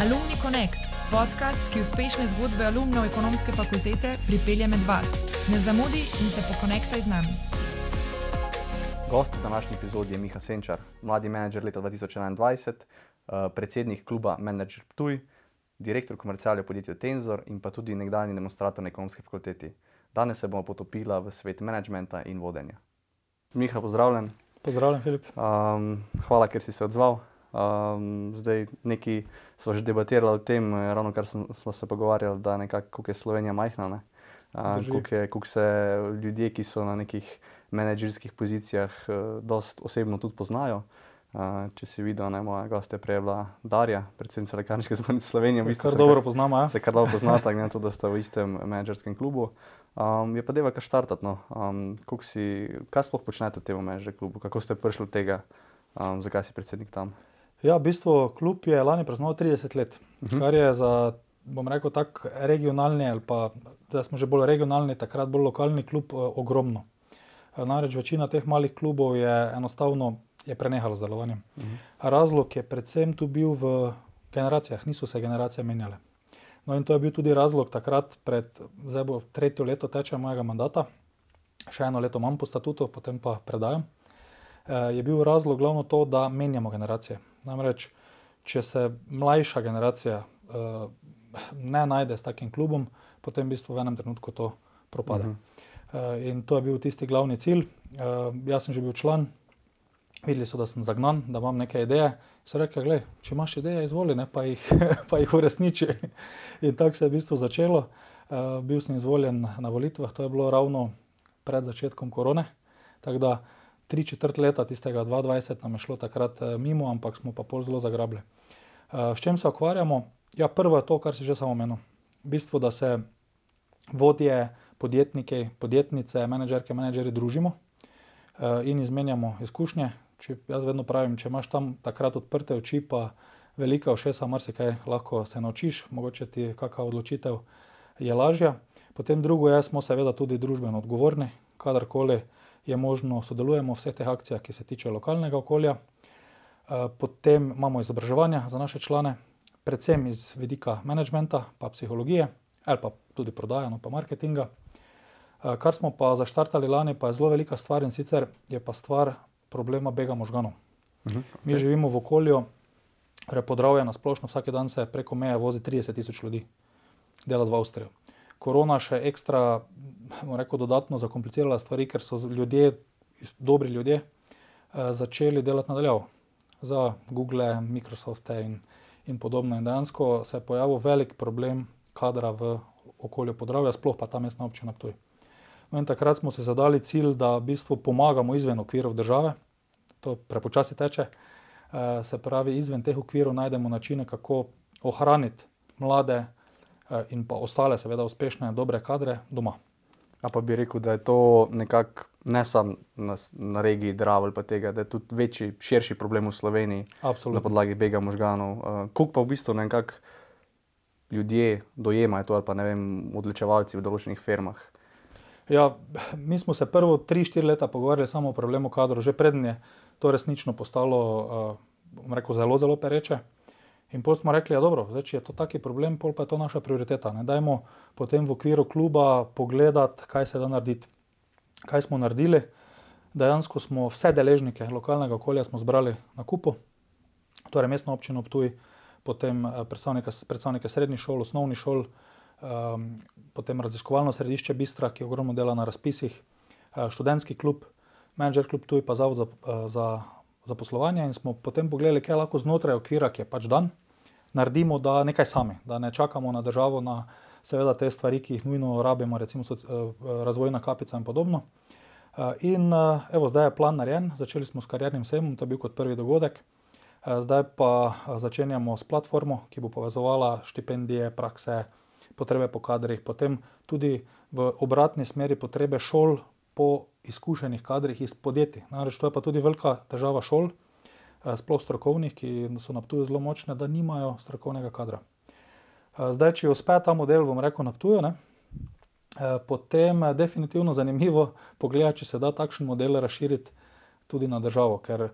Alumni Connect, podcast, ki uspešne zgodbe alumnov ekonomske fakultete pripelje med vas. Ne zamudi in se pokonektaj z nami. Gost v današnji epizodi je Miha Senčar, mladi menedžer leta 2021, eh, predsednik kluba Manager Ptuj, direktor komercialnega podjetja Tenzor in pa tudi nekdanji demonstrator na ekonomski fakulteti. Danes se bomo potopila v svet menedžmenta in vodenja. Miha, pozdravljen. Pozdravljen, Filip. Um, hvala, ker si se odzval. Um, zdaj, nekaj smo že debatirali o tem, eh, ravno kar sem, smo se pogovarjali, da nekako je Slovenija majhna. Ne? Je- koliko se ljudje, ki so na nekih menedžerskih pozicijah, uh, dost osebno tudi poznajo. Uh, če si videl, ne, moja gosta je prej bila Darja, predsednica Lekarniške zbornice Slovenije. v Se bistvu kar dobro poznamo, ja? se kar dobro poznata, glede na to, da sta v istem menedžerskem klubu. Um, je pa deva kar štartati. No. Um, si, kaj sploh počnete v tem menedžerskem klubu, kako ste prišli do tega, um, zakaj si predsednik tam? Ja, v bistvu klub je lani praznoval 30 let, uh -huh. kar je za, bom rekel, tak regionalni ali pa da smo že bolj regionalni, takrat bolj lokalni klub eh, ogromno. Eh, Namreč večina teh malih klubov je enostavno je prenehala z delovanjem. Uh -huh. Razlog je predvsem tu bil v generacijah, niso se generacije menjale. No in to je bil tudi razlog takrat, pred, zdaj bo tretje leto teče mojega mandata, še eno leto imam po statutu, potem pa predajam. Eh, je bil razlog glavno to, da menjamo generacije. Namreč, če se mlajša generacija uh, ne najde s takim klubom, potem v bistvu v enem trenutku to propade. Uh -huh. uh, in to je bil tisti glavni cilj. Uh, jaz sem že bil član, videli so, da sem zagnan, da imam neke ideje. So rekli, gledaj, če imaš ideje, izvoli, ne, pa, jih, pa jih uresniči. in tako se je v bistvu začelo. Uh, bil sem izvoljen na volitvah, to je bilo ravno pred začetkom korone. Tako da tri četrt leta tistega 2020 nam je šlo takrat eh, mimo, ampak smo pa pol zelo zagrabili. Eh, S čim se ukvarjamo? Ja, prvo je to, kar si že samo omenil. V bistvu, da se vodje, podjetniki, podjetnice, menedžerke, menedžeri družimo eh, in izmenjamo izkušnje. Če, jaz vedno pravim, če imaš tam takrat odprte oči, pa velika ošesa, marsikaj lahko se naučiš, mogoče ti kakšna odločitev je lažja. Potem drugo je, smo seveda tudi družbeno odgovorni, kadarkoli je možno, sodelujemo v vseh teh akcijah, ki se tiče lokalnega okolja. Eh, Potem imamo izobraževanja za naše člane, predvsem iz vidika menedžmenta, pa psihologije, ali pa tudi prodaje, no pa marketinga. Eh, Kar smo pa zaštartali lani, pa je zelo velika stvar in sicer je pa stvar problema bega možganov. Uh -huh. Mi živimo v okolju, repodravje na splošno, vsak dan se preko meje vozi 30 tisoč ljudi, dela v Avstrijo. Korona še ekstra, bomo rekel, dodatno zakomplicirala stvari, ker so ljudje, dobri ljudje, eh, začeli delati nadaljavo za Google, Microsofte in, in podobno. In dejansko se je pojavil velik problem kadra v okolju podravja, sploh pa ta mestna občina Ptuj. No in takrat smo si zadali cilj, da v bistvu pomagamo izven okvirov države, to prepočasi teče, eh, se pravi, izven teh okvirov najdemo načine, kako ohraniti mlade in pa ostale, seveda, uspešne, dobre kadre doma. A pa bi rekel, da je to nekako ne samo na, na regiji Drava ali pa tega, da je tudi večji, širši problem v Sloveniji na Absolutno. podlagi bega možganov. Uh, Koliko pa v bistvu nekako ljudje dojemajo to ali pa ne vem, odločevalci v določenih firmah. Ja, mi smo se prvo 3-4 leta pogovarjali samo o problemu kadrov, že prednje je to resnično postalo, uh, rekel, zelo, zelo pereče. In pol smo rekli, da dobro, zdaj, če je to taki problem, pol pa je to naša prioriteta. Ne? Dajmo potem v okviru kluba pogledati, kaj se da narediti. Kaj smo naredili? Dejansko smo vse deležnike lokalnega okolja zbrali na kupu, torej mestno občino Ptuj, potem eh, predstavnike, predstavnike srednjih šol, osnovnih šol, um, potem raziskovalno središče Bistra, ki ogromno dela na razpisih, eh, študentski klub, menedžer klub Tuj, pa zavod za, eh, za, za poslovanje. In smo potem pogledali, kaj lahko znotraj okvira, ki je pač dan, naredimo, da nekaj sami, da ne čakamo na državo, na seveda te stvari, ki jih nujno rabimo, recimo soc, eh, razvojna kapica in podobno. Eh, In eh, evo, zdaj je plan narejen, začeli smo s kariernim sejmom, to je bil kot prvi dogodek. Eh, Zdaj pa eh, začenjamo s platformo, ki bo povezovala štipendije, prakse, potrebe po kadrih, potem tudi v obratni smeri potrebe šol po izkušenih kadrih iz podjetij. Namreč to je pa tudi velika težava šol, eh, sploh strokovnih, ki so na Ptuju zelo močne, da nimajo strokovnega kadra. Eh, Zdaj, če uspe ta model, bom rekel, na Ptuju, ne, eh, potem je definitivno zanimivo pogledati, če se da takšen model razširiti tudi na državo, ker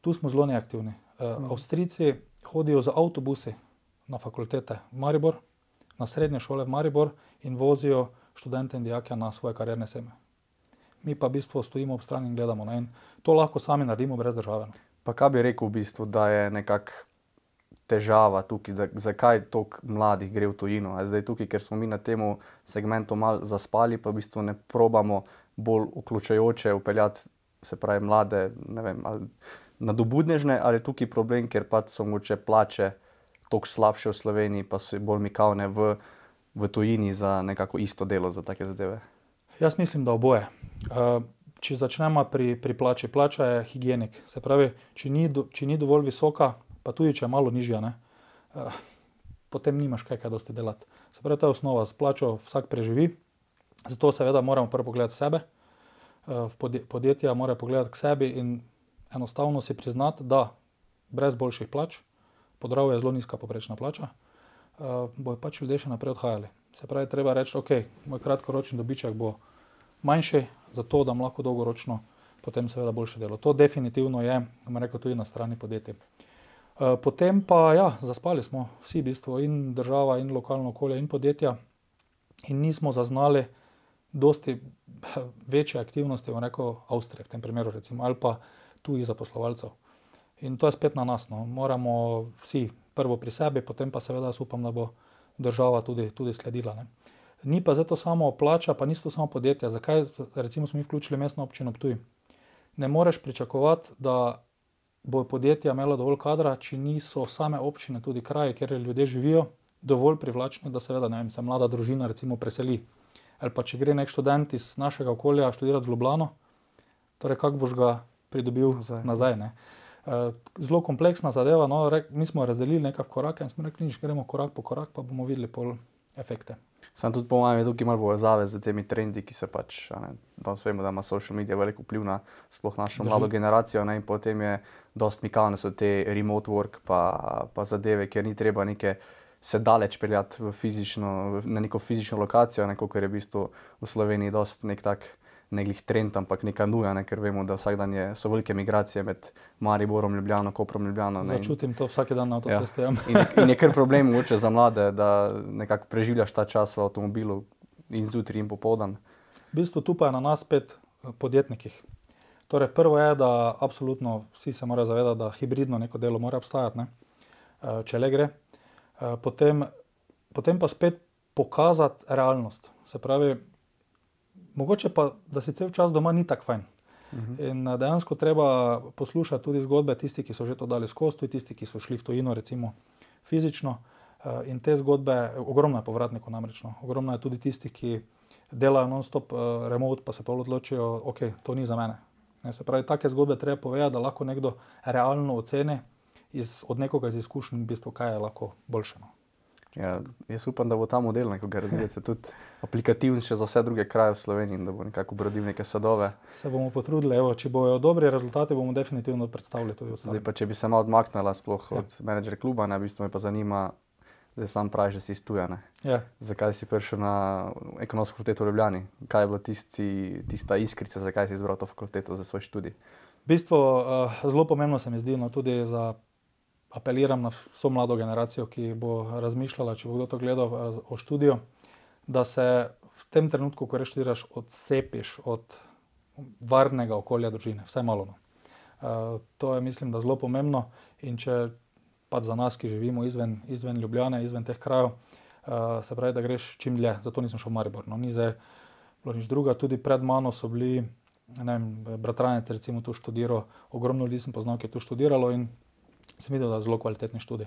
tu smo zelo neaktivni. Uh, Avstrijci hodijo z avtobusi na fakultete v Maribor, na srednje šole v Maribor in vozijo študente in dijake na svoje karierne seme. Mi pa v bistvu stojimo ob strani in gledamo. Ne? In to lahko sami naredimo brez države. no. Pa kaj bi rekel v bistvu, da je nekako težava tukaj, da, zakaj toliko mladih gre v tujino? A zdaj tukaj, ker smo mi na tem segmentu malo zaspali, pa v bistvu ne probamo bolj vključujoče upeljati, se pravi, mlade, ne vem, ali nadobudnežne, ali je tukaj problem, ker pač so mogoče plače toliko slabše v Sloveniji, pa so bolj mikavne v, v tujini za nekako isto delo, za take zadeve. Jaz mislim, da oboje. Uh, če začnemo pri, pri plači, plača je higienik. Se pravi, če ni, do, če ni dovolj visoka, pa tudi če je malo nižja, ne, uh, potem nimaš kaj, kaj dosti delati. Se pravi, to je osnova, s plačo vsak preživi, zato seveda moramo prvo pogledati sebe, uh, podjetja morajo pogledati k sebi in enostavno si priznati, da brez boljših plač, podravje je zelo nizka poprečna plača, uh, bojo pač ljudje še naprej odhajali. Se pravi, treba reči, ok, moj kratkoročni dobiček bo manjši, zato da lahko dolgoročno potem seveda boljše delo. To definitivno je, bom rekel, tudi na strani podjetij. Eh, Potem pa ja, zaspali smo vsi, v bistvu, in država, in lokalno okolje, in podjetja, in nismo zaznali dosti večje aktivnosti, bom rekel, Avstrije v tem primeru, recimo, ali pa tujih zaposlovalcev. In to je spet na nas. No. Moramo vsi prvo pri sebi, potem pa seveda jaz upam, da bo država tudi, tudi sledila. Ne. Ni pa zato samo plača, pa niso to samo podjetja. Zakaj recimo smo mi vključili mestno občino Ptuj? Ne moreš pričakovati, da bo podjetja imela dovolj kadra, če niso same občine, tudi kraji, kjer ljudje živijo, dovolj privlačni, da seveda, ne vem, se mlada družina recimo preseli. Ali pa če gre nek študent iz našega okolja študirati v Ljubljano, torej kako boš ga pridobil Nazaj. nazaj. nazaj Eh, Zelo kompleksna zadeva, no, rek, mi smo razdelili nekaj korake in smo rekli, nič, gremo korak po korak, pa bomo videli pol efekte. Sam tudi po mojem je tukaj malo povezave z temi trendi, ki se pač, ne, danes vemo, da ima social media velik vpliv na sploh našo Drži. mlado generacijo, ne, in potem je dost mikavne so te remote work pa, pa zadeve, kjer ni treba neke se daleč peljati fizično, na neko fizično lokacijo, ne, ker je v bistvu v Sloveniji dost nek tak ne glih trend, ampak neka nuja, ne, ker vemo, da vsak dan je, so velike migracije med Mariborom, Ljubljano, Koprom, Ljubljano. ne, in- Začutim to vsak dan na avtocesti. Ja. In, in je kar problem mogoče za mlade, da nekako preživljaš ta čas v avtomobilu in zjutraj in popoldan. V bistvu tu pa je na nas spet eh, podjetnikih. Torej, prvo je, da absolutno vsi se morajo zavedati, da hibridno neko delo mora obstajati, ne? Eh, če le gre. Eh, Potem, potem pa spet pokazati realnost. Se pravi, mogoče pa, da si cel čas doma ni tako fajn. In eh, dejansko treba poslušati tudi zgodbe tistih, ki so že to dali skozi, tudi tisti, ki so šli v tujino, recimo fizično. Eh, In te zgodbe, ogromno je povratnikov namreč. No. Ogromno je tudi tistih, ki delajo non-stop uh, remote, pa se pa odločijo, ok, to ni za mene. Ne, se pravi, take zgodbe treba povedati, da lahko nekdo realno oceni iz, od nekoga iz izkušenj, v bistvu, kaj je lahko boljše. No. Ja, jaz upam, da bo ta model, ko ga razvijate, tudi aplikativen še za vse druge kraje v Sloveniji in da bo nekako obrodil neke sadove. Se bomo potrudili, evo, če bojo dobri rezultati, bomo definitivno predstavili tudi Zdaj ostale. pa, če bi se malo odmaknila sploh Ja. od menedžera kluba, ne, v bistvu me pa zanima, zdaj sam praviš, da si iztujen. Ja. Zakaj si prišel na ekonomsko fakulteto v Ljubljani? Kaj je bila tisti, tista iskrica, zakaj si izbral to fakulteto za svoj študij? V bistvu uh, zelo pomembno se mi zdi, no, tudi za apeliram na vso mlado generacijo, ki bo razmišljala, če bo kdo to gledal uh, o študiju, da se v tem trenutku, ko študiraš, odcepiš od varnega okolja družine, vsaj malo. No. Uh, to je, mislim, da zelo pomembno. In če pač za nas, ki živimo izven, izven Ljubljane, izven teh krajev, uh, se pravi, da greš čim dlje, zato nisem šel v Maribor. No, ni zdaj bilo nič druga, tudi pred mano so bili ne vem, bratranec recimo tu študiral, ogromno ljudi sem poznal, ki je tu študiralo in sem videl, da je zelo kvalitetni študij.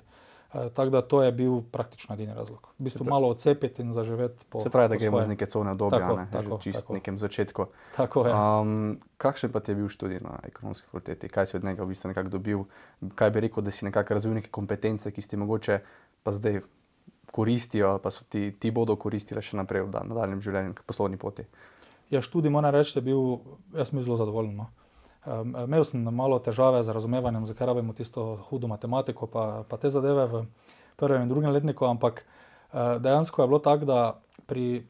E, tako da to je bil praktično edini razlog. V bistvu malo odcepiti in zaživeti po Se pravi, da gremo svoje. z neke cone obdobja, Tako, ne, tako, že čisto tako. nekem začetku. Tako je. Um, kakšen pa ti je bil študij na ekonomski fakulteti? Kaj si od njega v bistvu nekako dobil? Kaj bi rekel, da si nekako razvil neke kompetence, ki ti mogoče pa zdaj koristijo, ali pa so ti, ti bodo koristile še naprej v da- nadaljem življenju, poslovni poti? Ja, študij moram reči, da je bil, jaz sem zelo zadovoljen. No. Um, imel sem malo težave z razumevanjem, zakaj rabimo tisto hudo matematiko, pa, pa te zadeve v prvem in drugem letniku, ampak uh, dejansko je bilo tako, da pri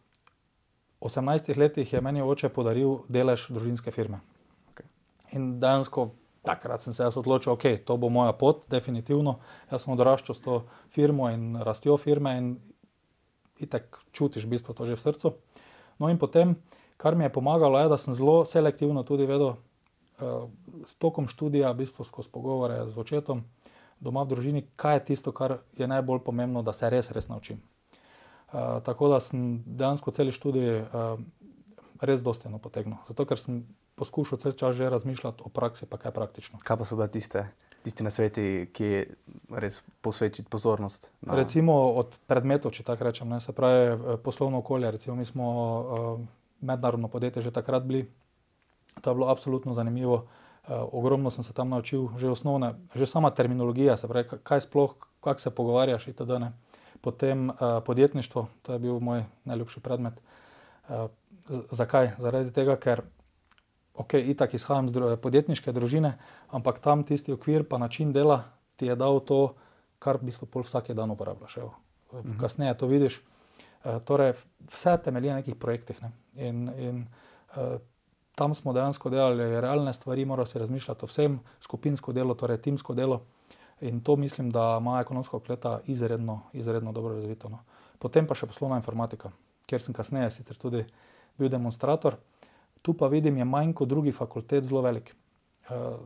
18 letih je meni oče podaril delež družinske firme. Okej. In dejansko takrat sem se jaz odločil, ok, to bo moja pot, definitivno. Jaz sem odraščal s to firmo in rastjo firme in itek čutiš v bistvu to že v srcu. No in potem, kar mi je pomagalo, je, da sem zelo selektivno tudi vedel, s tokom študija, v bistvu skozi pogovore z očetom, doma v družini, kaj je tisto, kar je najbolj pomembno, da se res, res naučim. Uh, tako da sem dejansko cel študij uh, res dostojno potegnil. Zato, ker sem poskušal cel čas že razmišljati o praksi, pa kaj praktično. Kaj pa so bile tiste, tiste nasveti, ki je res posvetiti pozornost? Na... Recimo od predmetov, če tako rečem, ne, se pravi poslovno okolje. Recimo, mi smo uh, mednarodno podjetje že takrat bili. To je bilo absolutno zanimivo. Uh, ogromno sem se tam naučil, že osnovne, že sama terminologija, se pravi, kaj sploh, kako se pogovarjaš, itd. Ne. Potem uh, podjetništvo, to je bil moj najljubši predmet. Uh, zakaj? Zaradi tega, ker ok, itak izhajam iz podjetniške družine, ampak tam tisti okvir, pa način dela ti je dal to, kar v bistvu pol vsak dan uporabljaš. Evo. Mhm. Kasneje to vidiš. Torej, vse temelji na nekih projektih. Ne. In, in tam smo dejansko delali realne stvari, moramo si razmišljati o vsem, skupinsko delo, torej timsko delo. In to mislim, da ima ekonomska okleta izredno, izredno dobro razvito. No. Potem pa še poslovna informatika, kjer sem kasneje sicer tudi bil demonstrator. Tu pa vidim, je manj kot drugi fakultet zelo velik. Eh,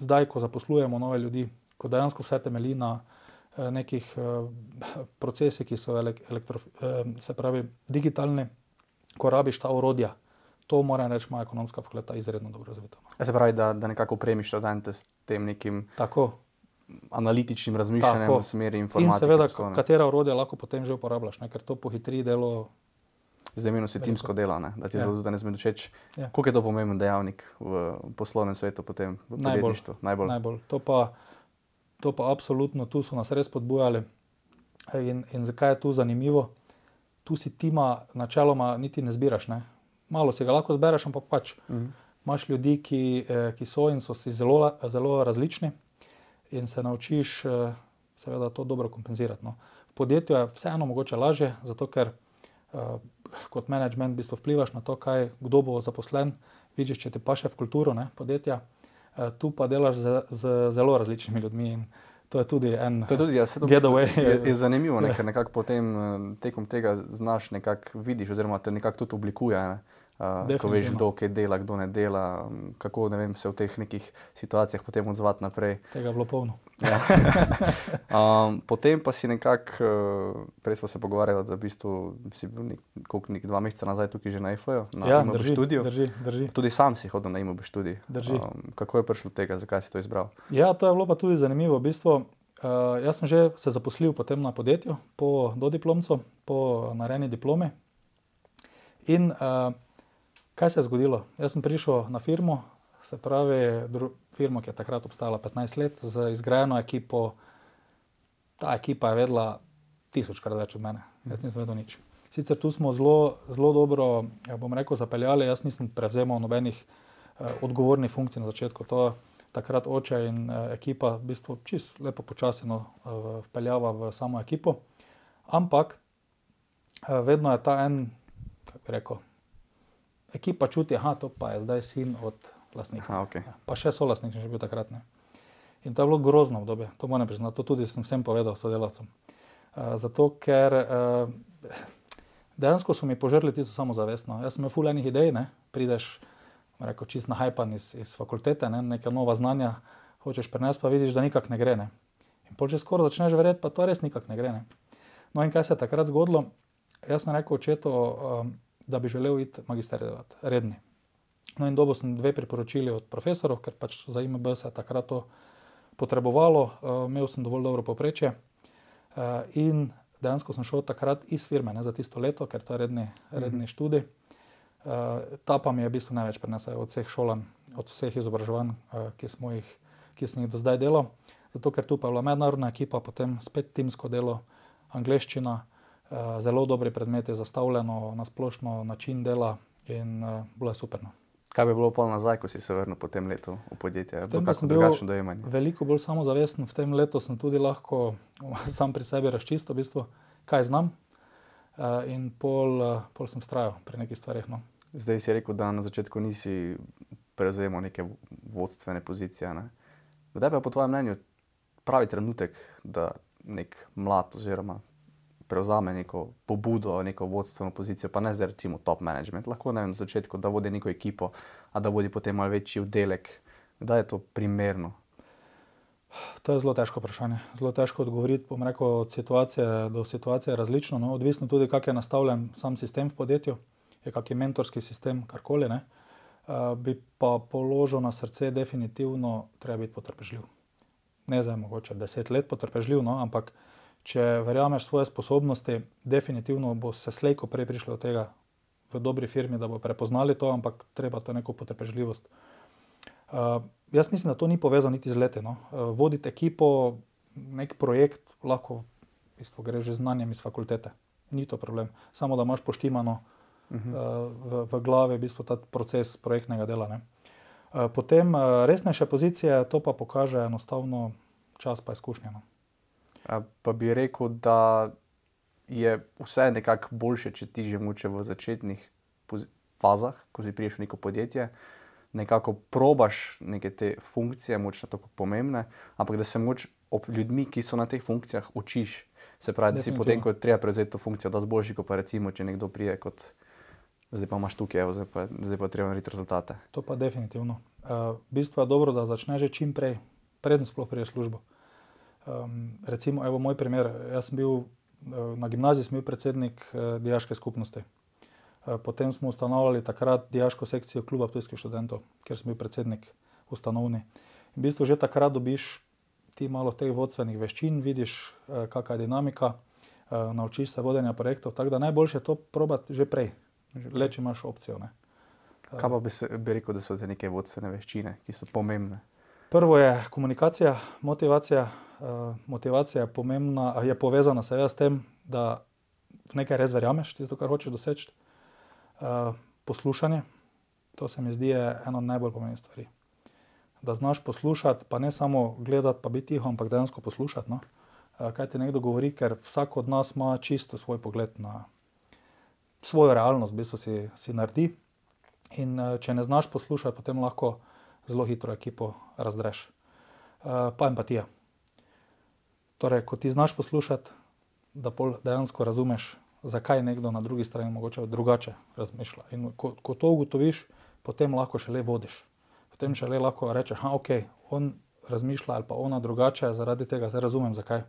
zdaj, ko zaposlujemo nove ljudi, ko dejansko vse temelji na eh, nekih eh, procesih, ki so elektro, se pravi, digitalni, ko rabiš ta orodja, to mora reči moja ekonomska fakulteta izredno dobro razvita. No. Se pravi, da, da nekako premiš študente s tem nekim. Tako. Analitičnim razmišljanjem v smeri informatike. In seveda, katera orodja lahko potem že uporabljaš, ne? ker to pohitri delo. Zdaj, meni se timsko dela, ne? da ti ja. zelo ne zmedi všeč. Ja. Kako je to pomemben dejavnik v poslovnem svetu, potem v podjetništvu? Najbolj. Najbolj. To, pa, to pa absolutno, tu so nas res podbujali. In, in zakaj je tu zanimivo? Tu si tima načeloma niti ne zbiraš. Ne? Malo si ga lahko zbereš, ampak pač mhm. imaš ljudi, ki, eh, ki so in so si zelo, zelo različni in se naučiš, eh, seveda, to dobro kompenzirati. No. V podjetju je vseeno mogoče lažje, zato ker uh, kot management v bistvu vplivaš na to, kaj, kdo bo zaposlen, vidiš, če ti pa še v kulturo ne, podjetja. Uh, tu pa delaš z, z zelo različnimi ljudmi. In, To je tudi en getaway. Je, je zanimivo, ne, ker nekako potem tekom tega znaš nekako vidiš, oziroma te nekako tudi oblikuje. Ne. Uh, ko veš, kdo kaj dela, kdo ne dela, kako ne vem, se v teh nekih situacijah potem odzvati naprej. Tega je bilo polno. Ja. um, potem pa si nekako, uh, prej smo se pogovarjali, da v bistvu si bil nek, nek dva meseca nazaj tukaj že na IFO-ju, na ja, IMB študiju. Drži, drži. Tudi sam si hodil na IMB študij. Um, kako je prišlo do tega, zakaj si to izbral? Ja, to je bilo pa tudi zanimivo. V bistvu, uh, jaz sem že se zaposlil potem na podjetju, po dodiplomcu, po narejeni diplomi. In uh, Kaj se je zgodilo? Jaz sem prišel na firmo, se pravi, firmo, ki je takrat obstajala 15 let, z izgrajeno ekipo. Ta ekipa je vedela tisočkrat več od mene, jaz nisem vedel nič. Sicer tu smo zelo, zelo dobro, ja bom rekel, zapeljali, jaz nisem prevzemal nobenih eh, odgovornih funkcij na začetku. To je takrat oče in eh, ekipa, v bistvu čisto lepo počasno eh, vpeljava v samo ekipo. Ampak eh, vedno je ta en, kako bi rekel, ekipa čuti, da to pa je zdaj sin od lastnika. Aha, okay. ja, pa še so lastniki, že bil takrat. Ne. In to je bilo grozno obdobje, to moram priznati, to tudi sem vsem povedal sodelavcem. Uh, zato, ker uh, dejansko so mi požrli tisto samozavestno. Jaz sem imel fulejnih idej, ne? prideš, reko, čist na hajpan iz, iz fakultete, ne? neka nova znanja, hočeš prenesti, pa vidiš, da nikak ne gre. Ne? In počeš skoraj začneš verjeti, pa to res nikak ne gre. Ne? No in kaj se je takrat zgodilo? Jaz sem rekel očetu, um, da bi želel iti magisterij delati, redni. No, in dobo sem dve priporočili od profesorov, ker pač za IMB se je takrat to potrebovalo, uh, imel sem dovolj dobro poprečje. Uh, in dejansko sem šel takrat iz firme ne, za tisto leto, ker to je redni, redni mm -hmm. študij. Uh, ta pa mi je v bistvu največ prenesel od vseh šolanj, od vseh izobraževanj, uh, ki, jih, ki sem jih do zdaj delal. Zato, ker tu pa je bila mednarodna ekipa, potem spet timsko delo, angliščina. Eh, zelo dobri predmeti, zastavljeno na splošno način dela in uh, bilo je super. No. Kaj bi bilo pol nazaj, ko si se vrnil po tem letu v podjetje? Potem sem bil veliko bolj samozavesten, v tem letu sem tudi lahko sam pri sebi razčistil, v bistvu, kaj znam uh, in pol, uh, pol sem strajal pri nekih stvarih. No. Zdaj si rekel, da na začetku nisi prevzel neke vodstvene pozicije. Ne? Kdaj pa je po tvojem mnenju pravi trenutek, da nek mlad oziroma prevzame neko pobudo, neko vodstveno pozicijo, pa ne zdaj recimo top management, lahko ne vem, na začetku, da vodi neko ekipo, a da vodi potem malo večji oddelek. Kdaj je to primerno? To je zelo težko vprašanje. Zelo težko odgovoriti. Bom rekel, od situacije do situacije je različno. No. Odvisno tudi, kako je nastavljen sam sistem v podjetju, je kakšen mentorski sistem, karkoli. Uh, bi pa položil na srce, definitivno treba biti potrpežljiv. Ne zdaj mogoče deset let potrpežljiv, no, ampak če verjameš svoje sposobnosti, definitivno bo se slejko prej prišlo do tega v dobri firmi, da bo prepoznali to, ampak treba to neko potrpežljivost. Uh, jaz mislim, da to ni povezano niti z leti. No. Uh, voditi ekipo, nek projekt, lahko v bistvu greš že znanjem iz fakultete. Ni to problem. Samo da imaš poštimano uh -huh. uh, v, v glavi v bistvu ta proces projektnega dela. Ne. Potem resnejše pozicije, to pa kaže enostavno čas, pa izkušnja. No. Pa bi rekel, da je vse nekako boljše, če ti že moče v začetnih fazah, ko si priješ v neko podjetje, nekako probaš neke te funkcije, močno tako pomembne, ampak da se moč ob ljudmi, ki so na teh funkcijah, učiš. Se pravi, da si potem, ko je treba prevzeti to funkcijo, da si boljši, kot pa recimo, če nekdo prije kot zdaj pa imaš tukaj, evo, zdaj, pa, zdaj pa treba narediti rezultate. To pa definitivno. Uh, v bistvu je dobro, da začneš že čim prej, preden sploh priješ službo. Um, recimo, evo moj primer. Jaz sem bil uh, na gimnaziji, sem bil predsednik uh, diaške skupnosti. Uh, potem smo ustanovili takrat diaško sekcijo kluba tujskih študentov, ker sem bil predsednik ustanovni. In v bistvu že takrat dobiš ti malo teh vodstvenih veščin, vidiš, uh, kakšna je dinamika, uh, naučiš se vodenja projektov. Tako da najboljše je to probati že prej, le če imaš opcijo. Ne. Kaj pa bi, se, bi rekel, da so te neke vodstvene veščine, ki so pomembne? Prvo je komunikacija, motivacija. Uh, motivacija je, pomembna, je povezana seveda s tem, da nekaj res verjameš, tisto, kar hočeš doseči. Uh, poslušanje, to se mi zdi ena najbolj pomembnih stvari. Da znaš poslušati, pa ne samo gledati, pa biti tiho, ampak dejansko poslušati. No? Uh, kaj ti nekdo govori, ker vsak od nas ima čisto svoj pogled na svojo realnost, v bistvu si, si naredi. In če ne znaš poslušati, potem lahko zelo hitro ekipo razdreš. Uh, pa empatija. Torej, ko ti znaš poslušati, da dejansko razumeš, zakaj nekdo na drugi strani mogoče drugače razmišlja. In ko, ko to ugotoviš, potem lahko še le vodiš. Potem še le lahko rečeš, da ok, on razmišlja ali pa ona drugače, zaradi tega zdaj razumem, zakaj.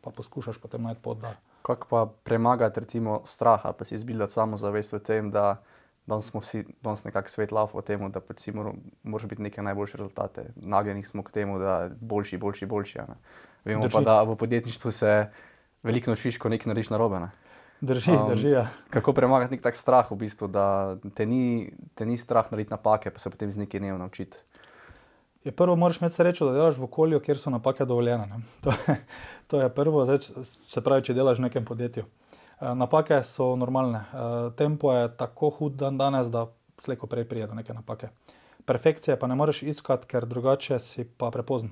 Pa poskušaš potem najti pot. Da... Kako pa premagati recimo strah ali pa si izbildati samozavest v tem, da danes smo vsi danes nekako svet lav o tem, da pač moraš biti neke najboljše rezultate. Nagnjeni smo k temu, da boljši, boljši, boljši. Ne? Vemo drži. pa, da v podjetništvu se veliko naučiš, ko nekaj narediš narobe. Ne? Drži, um, drži. Ja. Kako premagati nek tak strah, v bistvu, da te ni, te ni strah narediti napake, pa se potem z nekaj ne naučiti. Je prvo, moraš imeti srečo, da delaš v okolju, kjer so napake dovoljene. To, to je prvo, zdaj, se pravi, če delaš v nekem podjetju. Eh, napake so normalne. Eh, tempo je tako hud dan danes, da slejko prej pride do neke napake. Perfekcije pa ne moreš iskati, ker drugače si pa prepozen.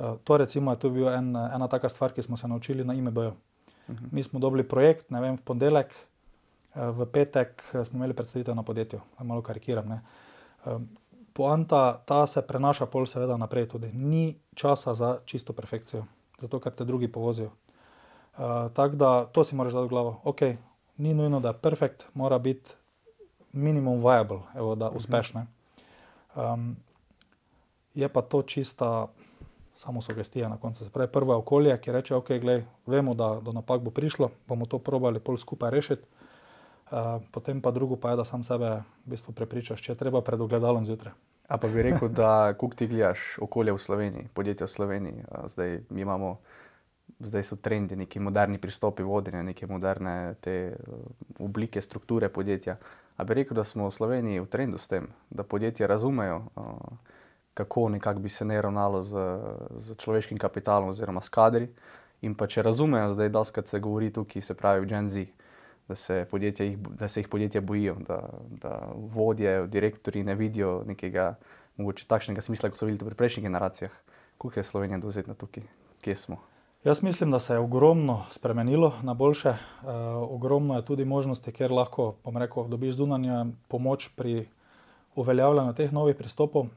Eh, to recimo je tu bil en, ena taka stvar, ki smo se naučili na IMB-ju. Mhm. Mi smo dobili projekt, ne vem, v ponedeljek, v petek smo imeli predstavitev na podjetju, malo karikiram. Ne. Poanta ta se prenaša pol seveda naprej tudi. Ni časa za čisto perfekcijo, zato ker te drugi povozijo. Uh, Tako da to si moraš dati v glavo. Ok, ni nujno, da je perfekt, mora biti minimum viable, evo, da mhm. uspešne. Um, je pa to čista samo sugestija na koncu. Pravi, prvo je okolje, ki reče, ok, gledaj, vemo, da do napak bo prišlo, bomo to probali pol skupaj rešiti. Uh, potem pa drugo pa je, da sam sebe v bistvu prepričaš, če je treba pred ogledalom zjutraj. A pa bi rekel, da kuk ti gledaš okolje v Sloveniji, podjetje v Sloveniji, zdaj mi imamo zdaj so trendi, neki moderni pristopi vodenja, neke moderne te eh, oblike, strukture podjetja. A bi rekel, da smo v Sloveniji v trendu s tem, da podjetja razumejo, eh, kako nekako bi se ne ravnalo z, z človeškim kapitalom oziroma s kadri. In pa če razumejo, zdaj daskrat se govori tukaj, se pravi Gen Z, da se, jih, da se jih podjetja bojijo, da, da vodje, direktori ne vidijo nekega mogoče takšnega smisla, kot so videli pri prejšnjih generacijah. Kako je Slovenija dozetna tukaj, kje smo? Jaz mislim, da se je ogromno spremenilo na boljše. Uh, ogromno je tudi možnosti, kjer lahko rekel, dobiš zunanjo pomoč pri uveljavljanju teh novih pristopov.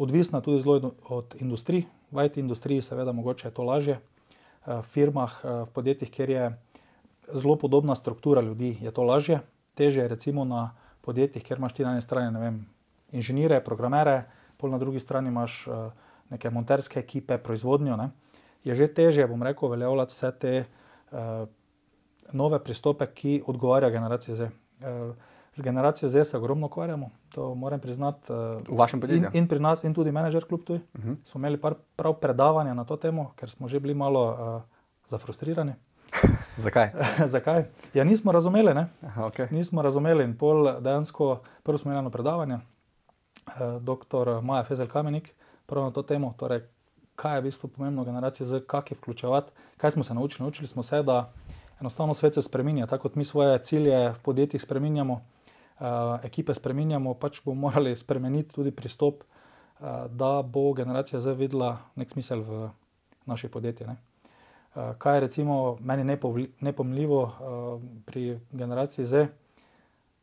Odvisna tudi zelo od industrij. V IT industriji, seveda, mogoče je to lažje. V firmah, v podjetjih, kjer je zelo podobna struktura ljudi, je to lažje. Težje je recimo na podjetjih, kjer imaš ti na eni strani vem, inženirje, programere, pol na drugi strani imaš neke monterske ekipe, proizvodnjo. Ne. Je že težje, bom rekel, uveljavljati vse te uh, nove pristope, ki odgovarjajo generaciji Z. Z generacijo Z se ogromno ukvarjamo, to moram priznati. Uh, v vašem podjetju? In, in pri nas, in tudi menedžer kljub tu. Uh -huh. Smo imeli par, prav predavanja na to temo, ker smo že bili malo uh, zafrustrirani. Zakaj? Zakaj? Ja, nismo razumeli. Aha, okay. Nismo razumeli in pol dejansko, prvo smo imeli eno predavanje, uh, dr. Maja Fezel Kamenik, prav na to temo, torej, kaj je v bistvu pomembno generacije, z kakšnim vključevati. Kaj smo se naučili? Naučili smo se, da enostavno svet se spremenja, tako kot mi svoje cilje v podjetjih spremenjamo, ekipe spremenjamo, pač bomo morali spremeniti tudi pristop, uh, da bo generacija zdaj videla nek smisel v naših podjetjih. Uh, kaj je recimo meni nepomljivo uh, pri generaciji Z,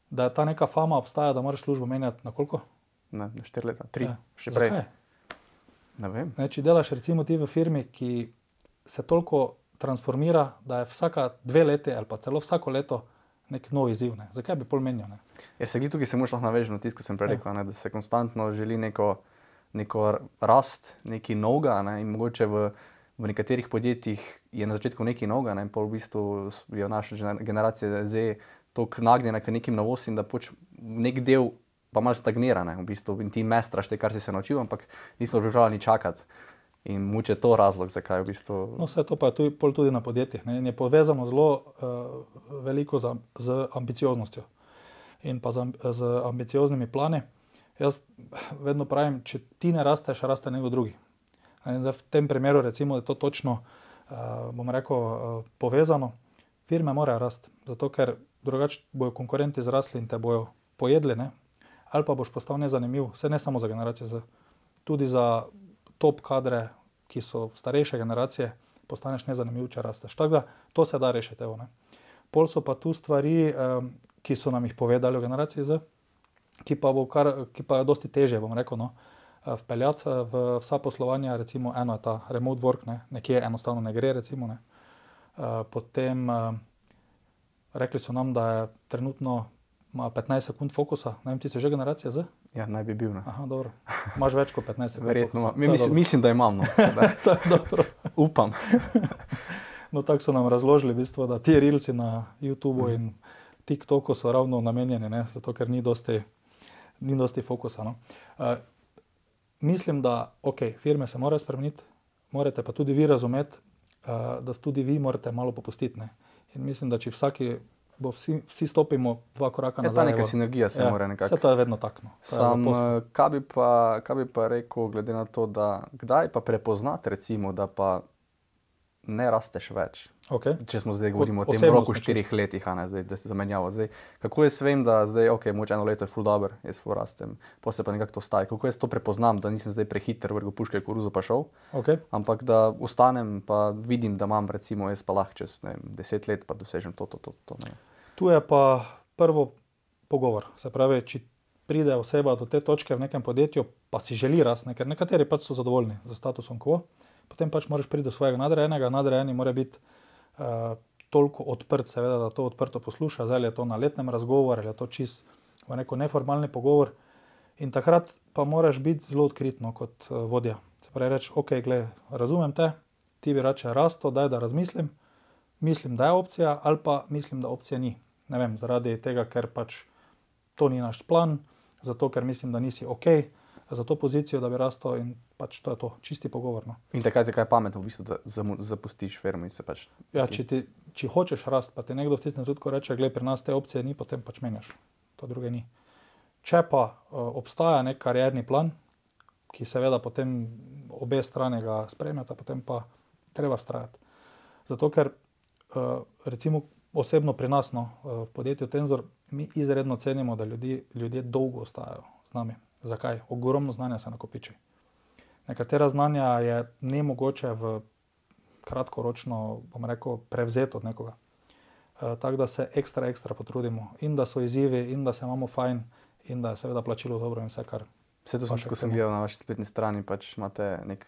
da ta neka fama obstaja, da moraš službo menjati na koliko? Na štiri leta, tri, ja. še prej. Zakaj? Ne, če delaš recimo ti v firmi, ki se toliko transformira, da je vsaka dve leti ali pa celo vsako leto nek nov izziv. Ne. Zakaj bi pol menil? Ja, se tukaj se lahko navežem na tisto, kar sem prej rekel, ja. da se konstantno želi neko, neko rast, nekaj novega ne, in mogoče v, v nekaterih podjetjih je na začetku nekaj novega ne, in pol v bistvu je naša generacija zdaj tako nagnjena k nekim novostim, da pač nek del pa malo stagnira, ne, v bistvu, in ti mestraš te, kar si se naučil, ampak nismo pripravljeni čakati. In muče to razlog, zakaj v bistvu. No, vse to pa je tudi, tudi na podjetjih. Ne, je povezano zelo uh, veliko za, z ambicioznostjo in pa z, z ambicioznimi plani. Jaz vedno pravim, če ti ne rasteš, raste nekdo drugi. Zdaj, v tem primeru recimo, je to točno, uh, bom rekel, uh, povezano. Firme morajo rasti, zato ker drugače bojo konkurenti zrasli in te bojo pojedli, ne? ali pa boš postal nezanimiv, vse ne samo za generacijo Z, tudi za top kadre, ki so starejše generacije, postaneš nezanimiv, če rasteš. Tako da to se da rešiti. Evo, Pol so pa tu stvari, um, ki so nam jih povedali v generaciji Z, ki pa, kar, ki pa je dosti teže, bom rekel. No, eh, Vpeljati eh, v vsa poslovanja, recimo eno je ta remote work, ne, nekje enostavno ne gre. Recimo, ne. Uh, potem uh, rekli so nam, da je trenutno ima 15 sekund fokusa, ne vem, ti si že generacija Z? Ja, naj bi bil. Imáš več kot 15 sekund. Verjetno, mislim, mislim, da imam. No. dobro. Upam. no, tako so nam razložili, v bistvu, da ti rilci na YouTubu mm. in TikToku so ravno namenjeni, ne, zato ker ni dosti, ni dosti fokusa. No. Uh, mislim, da okay, firme se morajo spremeniti, morate pa tudi vi razumeti, uh, da tudi vi morate malo popustiti. Ne. In mislim, da če vsaki vsi, vsi stopimo dva koraka nazaj. Ja, ta neka sinergija se ja, mora nekako. Vse to je vedno tako. No. Sam, eh, kaj, bi pa, kaj bi pa rekel, glede na to, da kdaj pa prepoznate, recimo, da pa ne rasteš več. Okay. Če smo zdaj govorili o tem roku štirih letih, ne, zdaj, da se zamenjava. Zdaj, kako jaz vem, da zdaj, ok, moče eno leto je full dobro, jaz full rastem, posebej pa nekako to staje. Kako jaz to prepoznam, da nisem zdaj prehiter, vrgo puške koruzo pa šel. Okay. Ampak da ostanem, pa vidim, da imam, recimo, jaz pa lahko čez vem, deset let, pa dosežem to, to, to. to tu je pa prvo pogovor. Se pravi, če pride oseba do te točke v nekem podjetju, pa si želi rasti, ker nekateri pač so zadovoljni z statusom quo potem pač moraš priti do svojega nadrejenega, nadrejeni mora biti uh, toliko odprt, seveda, da to odprto posluša, zdaj je to na letnem razgovoru ali je to čist v neko neformalni pogovor. In takrat pa moraš biti zelo odkritno kot uh, vodja. Se pravi, reči, ok, gled, razumem te, ti bi rače rasto, daj da razmislim, mislim, da je opcija, ali pa mislim, da opcija ni. Ne vem, zaradi tega, ker pač to ni naš plan, zato ker mislim, da nisi ok, za to pozicijo, da bi rastel in pač to je to, čisti pogovor. No. In takrat je kaj pametno, v bistvu, da zapustiš firmo in se pač. Ja, če, ti, če hočeš rast, pa ti nekdo v tistem trenutku reče, gledaj, pri nas te opcije ni, potem pač menjaš, to druge ni. Če pa uh, obstaja nek karjerni plan, ki seveda potem obe strani ga spremljata, potem pa treba vztrajati. Zato ker uh, recimo osebno pri nas, no, v podjetju Tenzor, mi izredno cenimo, da ljudi, ljudje dolgo ostajajo z nami. Zakaj? Ogromno znanja se nakopiči. Nekatera znanja je ne mogoče v kratkoročno, bom rekel, prevzeti od nekoga. E, Tako da se ekstra, ekstra potrudimo in da so izzivi, in da se imamo fajn, in da je seveda plačilo dobro in vse, kar Vse to sem, ko sem gledal na vaši spletni strani, pač imate nek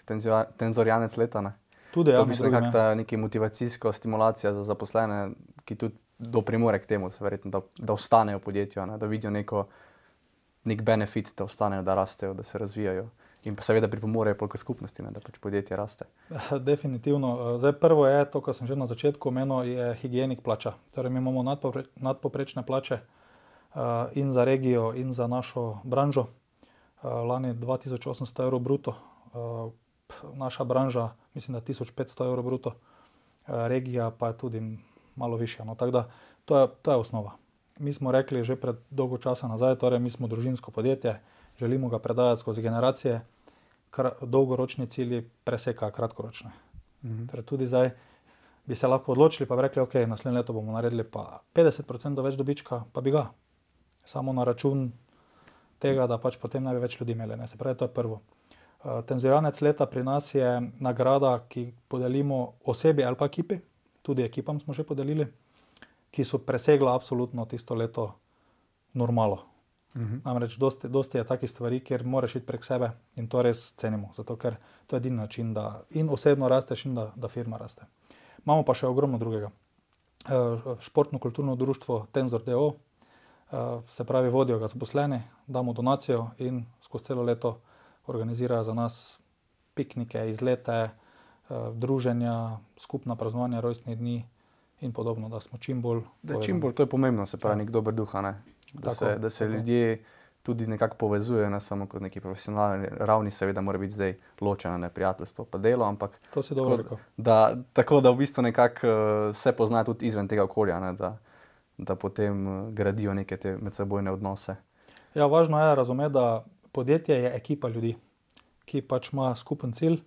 tenzorijanec leta. Ne? Tudi To ja, je bistvu drugim, nekako ja. ta neka motivacijska stimulacija za zaposlene, ki tudi doprimore k temu, verjetno, da, da ostanejo v podjetju, ne? da vidijo neko, nek benefit, da ostanejo, da rastejo, da se razvijajo. In pa seveda pripomorejo k skupnosti, ne? da pač podjetje raste. Definitivno. Eh, Zdaj, prvo je to, kar sem že na začetku omenil, je higienik plača. Torej, mi imamo nadpopre, nadpoprečne plače uh, in za regijo, in za našo branžo. Uh, lani 2800 evrov bruto, uh, naša branža, mislim, da 1500 evrov bruto, uh, regija pa je tudi malo višja. No, tako da to je, to je osnova. Mi smo rekli že pred dolgo časa nazaj, torej mi smo družinsko podjetje, želimo ga predajati skozi generacije, kar dolgoročni cilji presekajo kratkoročne. Mhm. Torej, tudi zdaj bi se lahko odločili, pa bi rekli, ok, naslednje leto bomo naredili pa 50% več dobička, pa bi ga. Samo na račun tega, da pač potem ne bi več ljudi imeli. Ne. Se pravi, to je prvo. Uh, Tenzoranec leta pri nas je nagrada, ki podelimo osebi ali pa ekipi, tudi ekipam smo že podelili, ki so presegla absolutno tisto leto normalo. Mhm. Namreč, dosti, dosti je takih stvari, kjer moraš iti prek sebe in to res cenimo, zato ker to je edini način, da in osebno rasteš, in da, da firma raste. Imamo pa še ogromno drugega. Eh, Športno-kulturno društvo Tenzor DO, eh, se pravi, vodijo ga zaposleni, damo donacijo in skozi celo leto organizirajo za nas piknike, izlete, eh, druženja, skupna praznovanja rojstnih dni in podobno, da smo čim bolj. Da je čim bolj to je pomembno, se pravi, Ja. nek dober duh, ne? Da, se, da se tako. ljudje tudi nekako povezujejo, ne samo kot neki profesionalni ravni, seveda mora biti zdaj ločeno, ne prijateljstvo, pa delo, ampak To si dobro rekel. da, tako da v bistvu nekako uh, se pozna tudi izven tega okolja, ne, da, da potem uh, gradijo neke te medsebojne odnose. Ja, važno je razumeti, da podjetje je ekipa ljudi, ki pač ima skupen cilj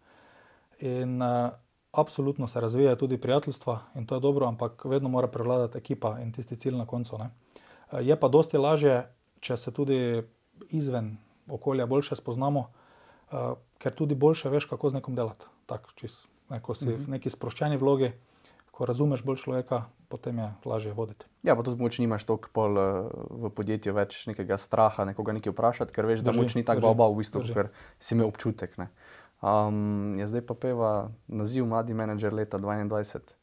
in uh, absolutno se razvijajo tudi prijateljstva in to je dobro, ampak vedno mora prevladati ekipa in tisti cilj na koncu. Ne. Uh, je pa dosti lažje, če se tudi izven okolja boljše spoznamo, uh, ker tudi boljše veš, kako z nekom delati. Tak, čist, ne, ko si v neki sproščeni vlogi, ko razumeš bolj človeka, potem je lažje voditi. Ja, pa tudi moč nimaš toliko pol uh, v podjetju več nekega straha, nekoga nekaj vprašati, ker veš, da Drži, moč ni tako baba v bistvu, drži. ker si imel občutek. Ne. Um, je zdaj pa peva naziv Mladi menedžer leta 2022.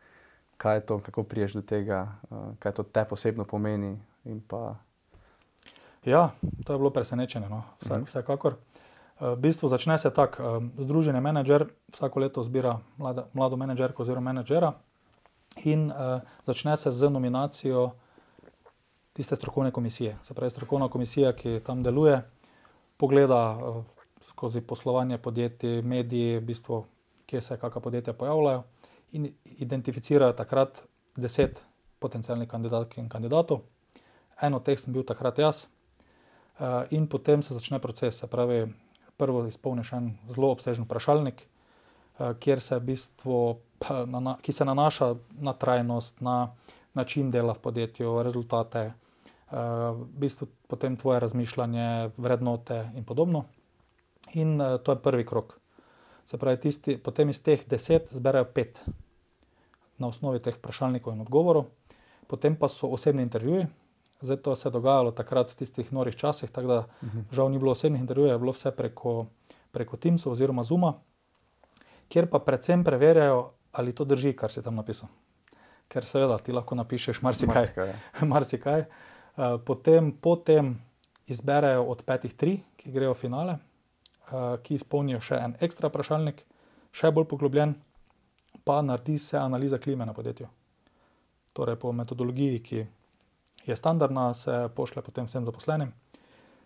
Kaj je to, kako priješ do tega, kaj to te posebno pomeni in pa Ja, to je bilo presenečenje, no. Vse, Mhm. vsekakor. Eh, V bistvu začne se tako, eh, Združenje menedžer vsako leto zbira mlada, mlado menedžerko oziroma menedžera in uh, začne se z nominacijo tiste strokovne komisije. Se pravi, strokovna komisija, ki tam deluje, pogleda uh, skozi poslovanje podjetij, mediji, v bistvu, kje se kakšna podjetja pojavljajo in identificirajo takrat deset potencijalnih kandidatk in kandidatov. En od teh sem bil takrat jaz. Uh, in potem se začne proces. Se pravi, prvo izpolniš en zelo obsežen vprašalnik, uh, kjer se v bistvu, ki se nanaša na trajnost, na način dela v podjetju, rezultate, uh, v bistvu potem tvoje razmišljanje, vrednote in podobno. In to je prvi krok. Se pravi, tisti, potem iz teh deset zberajo pet na osnovi teh vprašalnikov in odgovorov, potem pa so osebni intervjuji. Zdaj to se je dogajalo takrat v tistih norih časih, tako da žal ni bilo osebnih intervjujev, je bilo vse preko, preko Teamsa oziroma Zuma, kjer pa predvsem preverjajo, ali to drži, kar si tam napisal. Ker seveda ti lahko napišeš marsikaj. marsikaj. ja. marsikaj. Eh, Potem, potem izberejo od petih tri, ki grejo v finale, eh, ki izpolnijo še en ekstra vprašalnik, še bolj poglobljen, pa naredi se analiza klime na podjetju. Torej, po metodologiji, ki je standardna, se pošlje potem vsem zaposlenim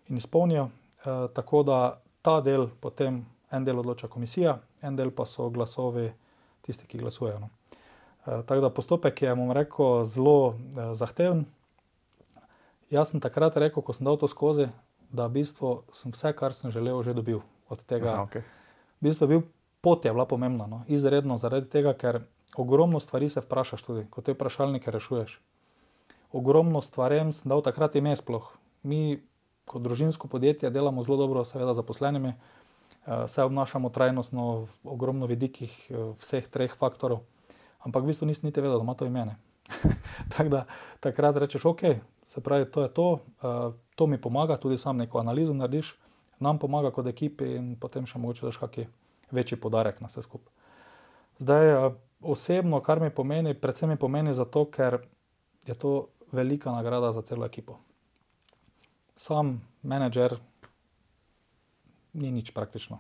in izpolnijo. Eh, Tako da ta del potem en del odloča komisija, en del pa so glasovi tisti, ki glasujejo. No. Eh, Tako da postopek je, bom rekel, zelo eh, zahteven. Jaz sem takrat rekel, ko sem dal to skozi, da v bistvu sem vse, kar sem želel, že dobil od tega. Aha, okay. V bistvu je bil pot je bila pomembna, no? izredno zaradi tega, ker ogromno stvari se vprašaš tudi, ko te vprašalnike rešuješ. Ogromno stvarem sem dal takrat ime sploh. Mi, kot družinsko podjetje, delamo zelo dobro, seveda, zaposlenimi, eh, se obnašamo trajnostno v ogromno vidikih eh, vseh treh faktorov, ampak v bistvu nisem niti vedel, da ima to ime. Tako da takrat rečeš, ok, se pravi, to je to, uh, to mi pomaga, tudi sam neko analizo narediš, nam pomaga kot ekipi in potem še mogoče daš kakšen večji podarek na vse skupaj. Zdaj, eh, osebno, kar mi pomeni, predvsem mi pomeni zato, ker je to velika nagrada za celo ekipo. Sam menedžer ni nič praktično.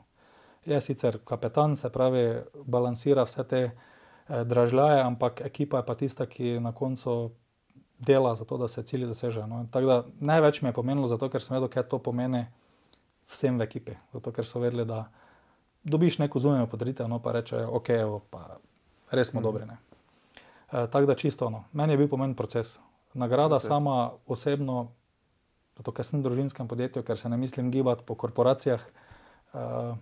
Je sicer kapetan, se pravi, balansira vse te eh, dražljaje, ampak ekipa je pa tista, ki na koncu dela za to, da se cilji dosežejo. No. Tako da največ mi je pomenilo, zato ker sem vedel, kaj to pomeni vsem v ekipi. Zato ker so vedeli, da dobiš neko zunanjo podritev, no pa rečejo, ok, evo, pa res smo mm. dobri. E, tako da čisto ono. Meni je bil pomen proces. Nagrada proces. sama osebno, zato ker sem v družinskem podjetju, ker se ne mislim gibati po korporacijah, uh,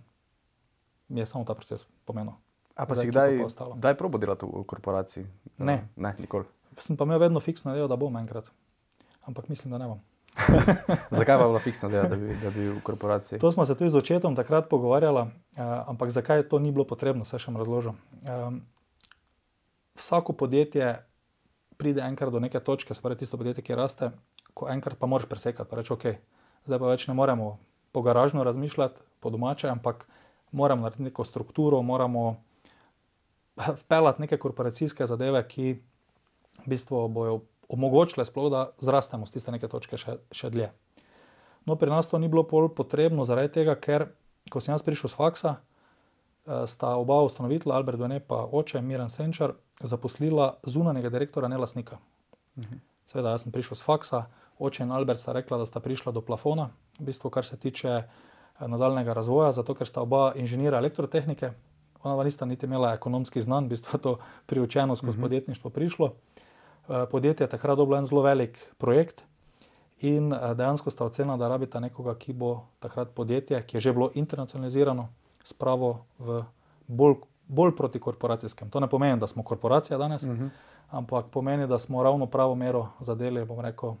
mi je samo ta proces pomenil. A pa Zdaj, si kdaj, kdaj probo delati v korporaciji? Ne. Ne, nikoli. Sem pa imel vedno fiksno delo, da bom enkrat. Ampak mislim, da ne bom. zakaj pa je bilo fiksno delo, da, da bi v korporaciji? To smo se tudi z očetom takrat pogovarjali, uh, ampak zakaj to ni bilo potrebno, se še razložim. Um, vsako podjetje pride enkrat do neke točke, se pravi, tisto podjetje, ki raste, ko enkrat pa moraš presekati, pa reči, ok, zdaj pa več ne moremo po garažnu razmišljati, po domače, ampak moramo narediti neko strukturo, moramo vpeljati neke korporacijske zadeve, ki v bistvu bojo omogočile sploh, da zrastemo z tiste neke točke še, še dlje. No, pri nas to ni bilo pol potrebno zaradi tega, ker ko sem jaz prišel z faksa, eh, sta oba ustanovitelja, Albert Done in oče Miren Senčar, zaposlila zunanjega direktora, ne lasnika. Mhm. Seveda, jaz sem prišel z faksa, oče in Albert sta rekla, da sta prišla do plafona, v bistvu, kar se tiče eh, nadaljnega razvoja, zato ker sta oba inženirja elektrotehnike, ona pa nista niti imela ekonomski znanj, v bistvu to priučeno skozi mhm. podjetništvo prišlo. Eh, podjetje je takrat dobilo en zelo velik projekt in eh, dejansko sta ocenila, da rabita nekoga, ki bo takrat podjetje, ki je že bilo internacionalizirano, spravo v bolj, bolj proti korporacijskem. To ne pomeni, da smo korporacija danes, uh mhm. -huh. ampak pomeni, da smo ravno pravo mero zadeli, bom rekel,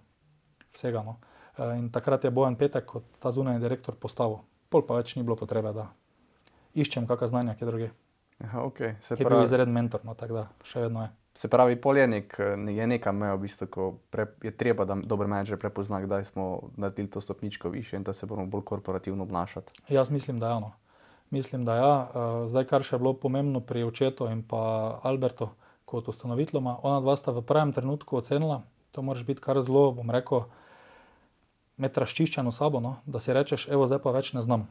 vsega. No. Eh, in takrat je Bojan Petek kot ta zunanji direktor postavil. Pol pa več ni bilo potrebe, da iščem kakšna znanja, ki druge. Aha, okay. Se pravi, je bil izreden mentor, no, tako da še vedno je. Se pravi, poljenik je neka meja, v bistvu, ko pre, je treba, da dober menedžer prepozna, kdaj smo naredili to stopničko više in da se bomo bolj korporativno obnašati. Jaz mislim, da je ono. Mislim, da ja. Uh, zdaj, kar še je bilo pomembno pri očetu in pa Albertu kot ustanoviteljoma, ona dva sta v pravem trenutku ocenila, to moraš biti kar zelo, bom rekel, med raščiščeno sabo, no? da si rečeš, evo, zdaj pa več ne znam.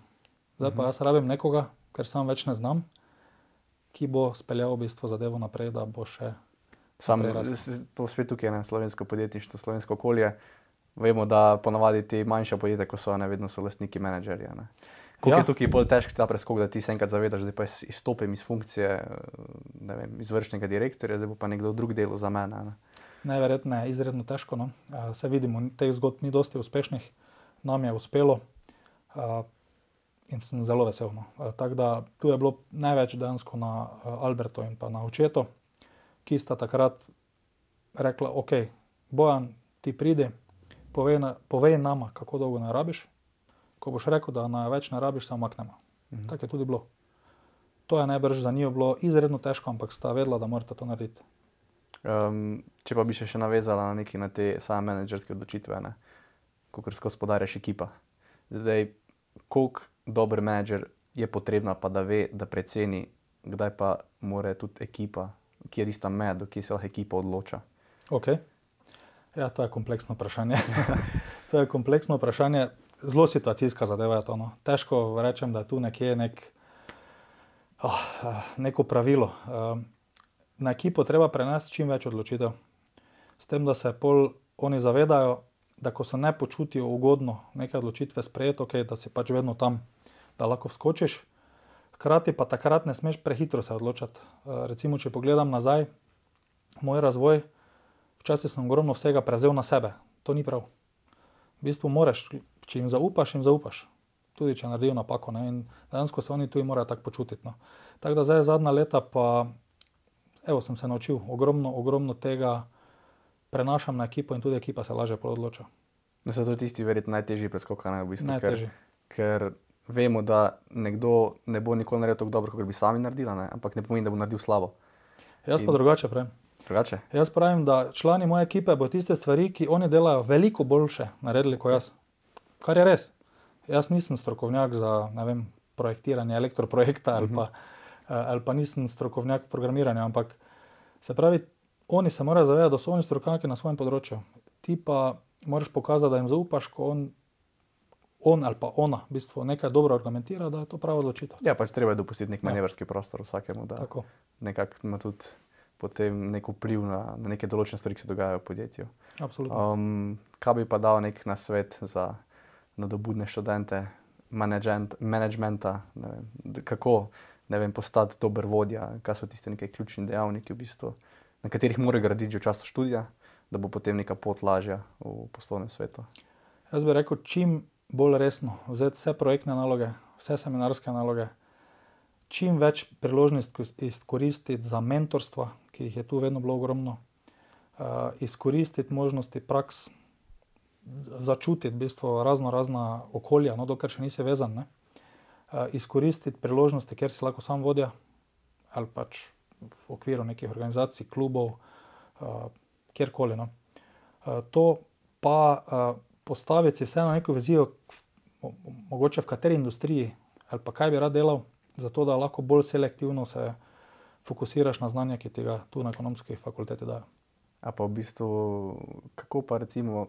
Zdaj pa mhm. jaz rabim nekoga, ker sam več ne znam, ki bo speljal v bistvu zadevo naprej, da bo še Sam to spet tukaj na slovensko podjetništvo, slovensko okolje. Vemo, da ponavadi ti manjša podjetja, ko so ne vedno so lastniki menedžerji. Kako ja. je tukaj bolj težko ta preskok, da ti se enkrat zavedaš, da pa izstopim iz funkcije vem, izvršnega direktorja, zdaj pa nekdo drug delo za mene. Ne? Najverjetneje je izredno težko. No? Vse vidimo, teh zgodb ni dosti uspešnih, nam je uspelo in sem zelo vesel. No? Tako da tu je bilo največ dejansko na Albertu in pa na očetu ki sta takrat rekla, ok, bojan, ti pridi, povej, povej nama, kako dolgo ne rabiš. Ko boš rekel, da na več ne rabiš, se omaknemo. Mhm. Tako je tudi bilo. To je najbrž za njih bilo izredno težko, ampak sta vedela, da morate to narediti. Um, če pa bi se še navezala na neki na te same menedžerske odločitve, kot res gospodariš ekipa. Zdaj, koliko dober menedžer je potrebna, pa da ve, da preceni, kdaj pa mora tudi ekipa kje je tista do kje se lahko ekipa odloča? Okay. Ja, to je kompleksno vprašanje. to je kompleksno vprašanje, zelo situacijska zadeva to. No. Težko rečem, da je tu nekje nek, oh, neko pravilo. Um, na ekipo treba prenesti čim več odločitev, s tem, da se pol oni zavedajo, da ko se ne počutijo ugodno neke odločitve sprejeti, okay, da si pač vedno tam, da lahko skočiš. Hkrati pa takrat ne smeš prehitro se odločiti. Eh, recimo, če pogledam nazaj, moj razvoj, včasih sem ogromno vsega prevzel na sebe. To ni prav. V bistvu moraš, če jim zaupaš, jim zaupaš. Tudi če naredijo napako. Ne? In dejansko se oni tu morajo tako počutiti. No? Tako da zdaj zadnja leta pa evo, sem se naučil ogromno, ogromno tega prenašam na ekipo in tudi ekipa se lažje odloča. Da so to tisti verjetno najtežji preskok, ne v bistvu. Najtežji. Ker, ker vemo, da nekdo ne bo nikoli naredil tako dobro, kot bi sami naredili, ne? ampak ne pomeni, da bo naredil slabo. Jaz pa In... drugače pravim. Drugače? Jaz pravim, da člani moje ekipe bodo tiste stvari, ki oni delajo, veliko boljše naredili kot jaz. Kar je res. Jaz nisem strokovnjak za vem, projektiranje elektroprojekta ali pa, uh, ali pa nisem strokovnjak programiranja, ampak se pravi, oni se morajo zavedati, da so oni strokovnjaki na svojem področju. Ti pa moraš pokazati, da jim zaupaš, ko on, on ali pa ona v bistvu nekaj dobro argumentira, da je to prava odločitev. Ja, pač treba je dopustiti nek manevrski ja. prostor vsakemu, da Tako. nekako ima tudi potem nek vpliv na, na neke določene stvari, ki se dogajajo v podjetju. Absolutno. Um, kaj bi pa dal nek na svet za nadobudne študente, menedžmenta, kako ne vem, postati dober vodja, kaj so tiste neke ključni dejavniki, v bistvu, na katerih mora graditi že v času študija, da bo potem neka pot lažja v poslovnem svetu. Jaz bi rekel, čim bolj resno vzeti vse projektne naloge, vse seminarske naloge, čim več priložnosti izkoristiti za mentorstva, ki jih je tu vedno bilo ogromno, uh, izkoristiti možnosti praks, začutiti v bistvu razno razna okolja, no, dokler še nisi vezan. Ne? Uh, izkoristiti priložnosti, ker si lahko sam vodja ali pač v okviru nekih organizacij, klubov, uh, kjerkoli. No. Uh, to pa postaviti si vseeno neko vizijo, mogoče v kateri industriji ali pa kaj bi rad delal, zato da lahko bolj selektivno se fokusiraš na znanje, ki ti ga tu na ekonomski fakulteti dajo. A pa v bistvu, kako pa recimo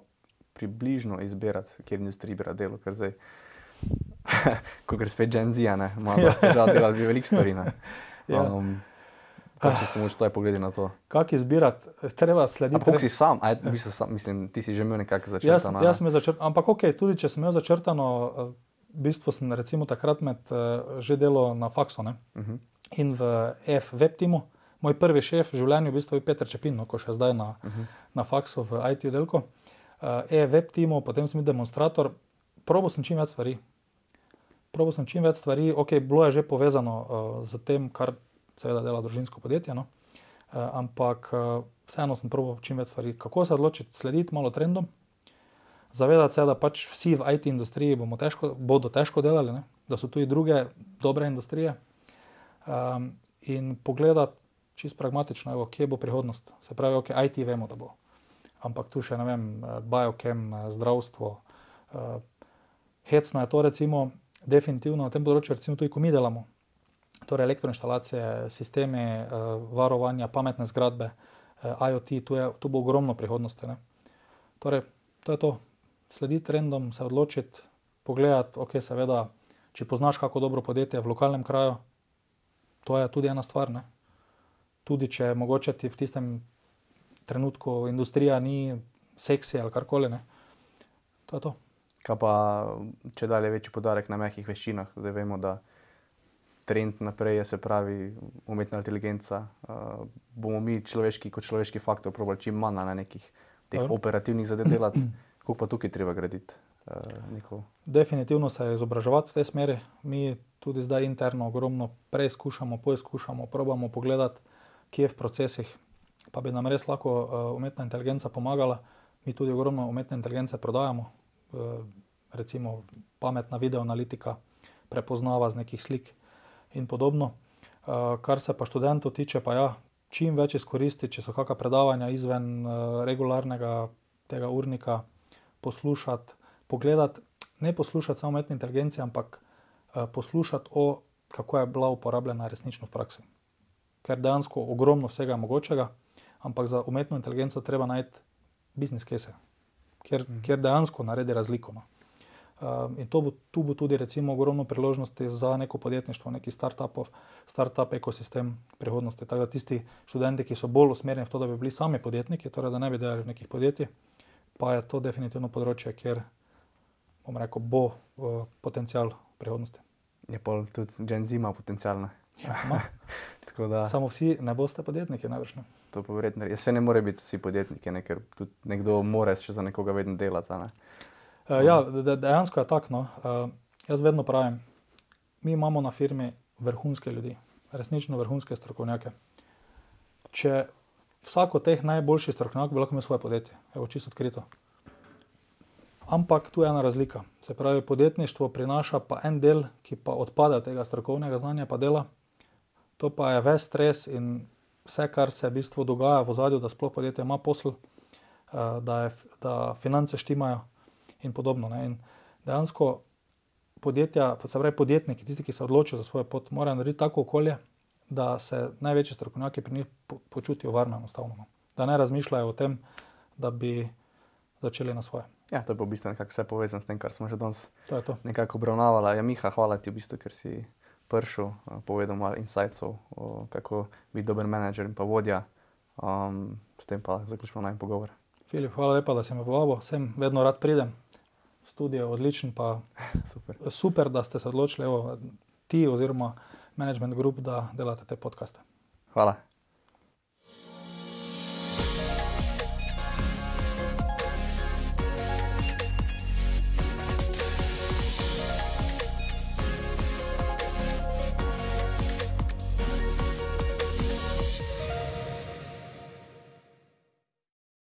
približno izbirati, kjer industriji bi rad delal, ker zdaj, ko gre spet Gen Z, ima ja. težave delati veliko stvari. Ja. Um, Kaj ste mu šli pogledi na to? Kako izbirati, treba slediti. Kako si sam, aj, sam, mislim, ti si že imel nekako začrtano. Jaz, jaz sem začrtano, ampak ok, tudi če sem imel začrtano, v bistvu sem recimo takrat med že delal na faksu uh Mhm. -huh. in v F web timu. Moj prvi šef v življenju v bistvu je Petr Čepin, no, ko še zdaj na, uh -huh. na faksu v IT oddelku. Uh, e web timu, potem sem bil demonstrator, probo sem čim več stvari. Probo sem čim več stvari, ok, bilo je že povezano uh, z tem, kar seveda dela družinsko podjetje. No? Uh, ampak uh, vseeno sem probil čim več stvari. Kako se odločiti, slediti malo trendom, zavedati se, da pač vsi v IT industriji težko, bodo težko delali, ne? da so tudi druge dobre industrije. Um, in pogledati čisto pragmatično, evo, kje bo prihodnost. Se pravi, ok, IT vemo, da bo. Ampak tu še ne vem, biochem, zdravstvo. Uh, hecno je to, recimo, definitivno na tem področju, recimo tudi, ko mi delamo torej elektroinštalacije, sistemi uh, varovanja, pametne zgradbe, uh, IoT, tu, je, tu bo ogromno prihodnosti. Ne? Torej, to je to. Slediti trendom, se odločiti, pogledati, ok, seveda, če poznaš kako dobro podjetje v lokalnem kraju, to je tudi ena stvar. Ne? Tudi če mogoče ti v tistem trenutku industrija ni seksi ali karkoli. Ne? To je to. Kaj pa, če dalje večji podarek na mehkih veščinah, zdaj vemo, da trend naprej je, se pravi, umetna inteligenca. Uh, bomo mi človeški, kot človeški faktor, probali čim manj na nekih teh Dobre. operativnih zadev delati, kako pa tukaj treba graditi. Uh, Definitivno se je izobraževati v tej smeri. Mi tudi zdaj interno ogromno preizkušamo, poizkušamo, probamo pogledati, kje je v procesih, pa bi nam res lahko uh, umetna inteligenca pomagala. Mi tudi ogromno umetne inteligence prodajamo, uh, recimo pametna videoanalitika, prepoznava z nekih slik in podobno. Uh, kar se pa študentov tiče, pa ja, čim več izkoristiti, če so kakšna predavanja izven regularnega tega urnika, poslušati, pogledati, ne poslušati samo umetne inteligence, ampak poslušati o kako je bila uporabljena resnično v praksi. Ker dejansko ogromno vsega mogočega, ampak za umetno inteligenco treba najti biznis case, kjer, mm. kjer dejansko naredi razliko. No. Um, in bo, tu bo tudi recimo ogromno priložnosti za neko podjetništvo, neki start-up, start-up ekosistem prihodnosti. Tako da tisti študenti, ki so bolj usmerjeni v to, da bi bili sami podjetniki, torej da ne bi delali v nekih podjetjih, pa je to definitivno področje, kjer bom rekel, bo uh, potencial prihodnosti. Je pa tudi Gen Z ima potencial. Ja, da... Samo vsi ne boste podjetniki, najbrž ne. To pa verjetno. Jaz se ne more biti vsi podjetniki, ne, ker tudi nekdo mora še za nekoga vedno delati. Ne. Uh, ja, dejansko je tako. No. Uh, jaz vedno pravim, mi imamo na firmi vrhunske ljudi, resnično vrhunske strokovnjake. Če vsak od teh najboljših strokovnjakov bi lahko imel svoje podjetje, je čisto odkrito. Ampak tu je ena razlika. Se pravi, podjetništvo prinaša pa en del, ki pa odpada od tega strokovnega znanja, pa dela. To pa je ves stres in vse, kar se v bistvu dogaja v zadju, da sploh podjetje ima posel, da, je, da finance štimajo in podobno. Ne. In dejansko podjetja, se pravi podjetniki, tisti, ki se odločijo za svojo pot, morajo narediti tako okolje, da se največji strokovnjaki pri njih po, počutijo varno, enostavno. no. Da ne razmišljajo o tem, da bi začeli na svoje. Ja, to je v bistvu nekako vse povezano s tem, kar smo že danes To je to. nekako obravnavali. Ja, Miha, hvala ti v bistvu, ker si prišel, eh, povedal malo insightov, o, kako biti dober menedžer in pa vodja. Um, s tem pa zaključimo naj pogovor. Filip, hvala lepa, da si me povabil. Sem vedno rad pridem. Studio je odličen, pa Super. super, da ste se odločili, evo, ti oziroma management group, da delate te podcaste. Hvala.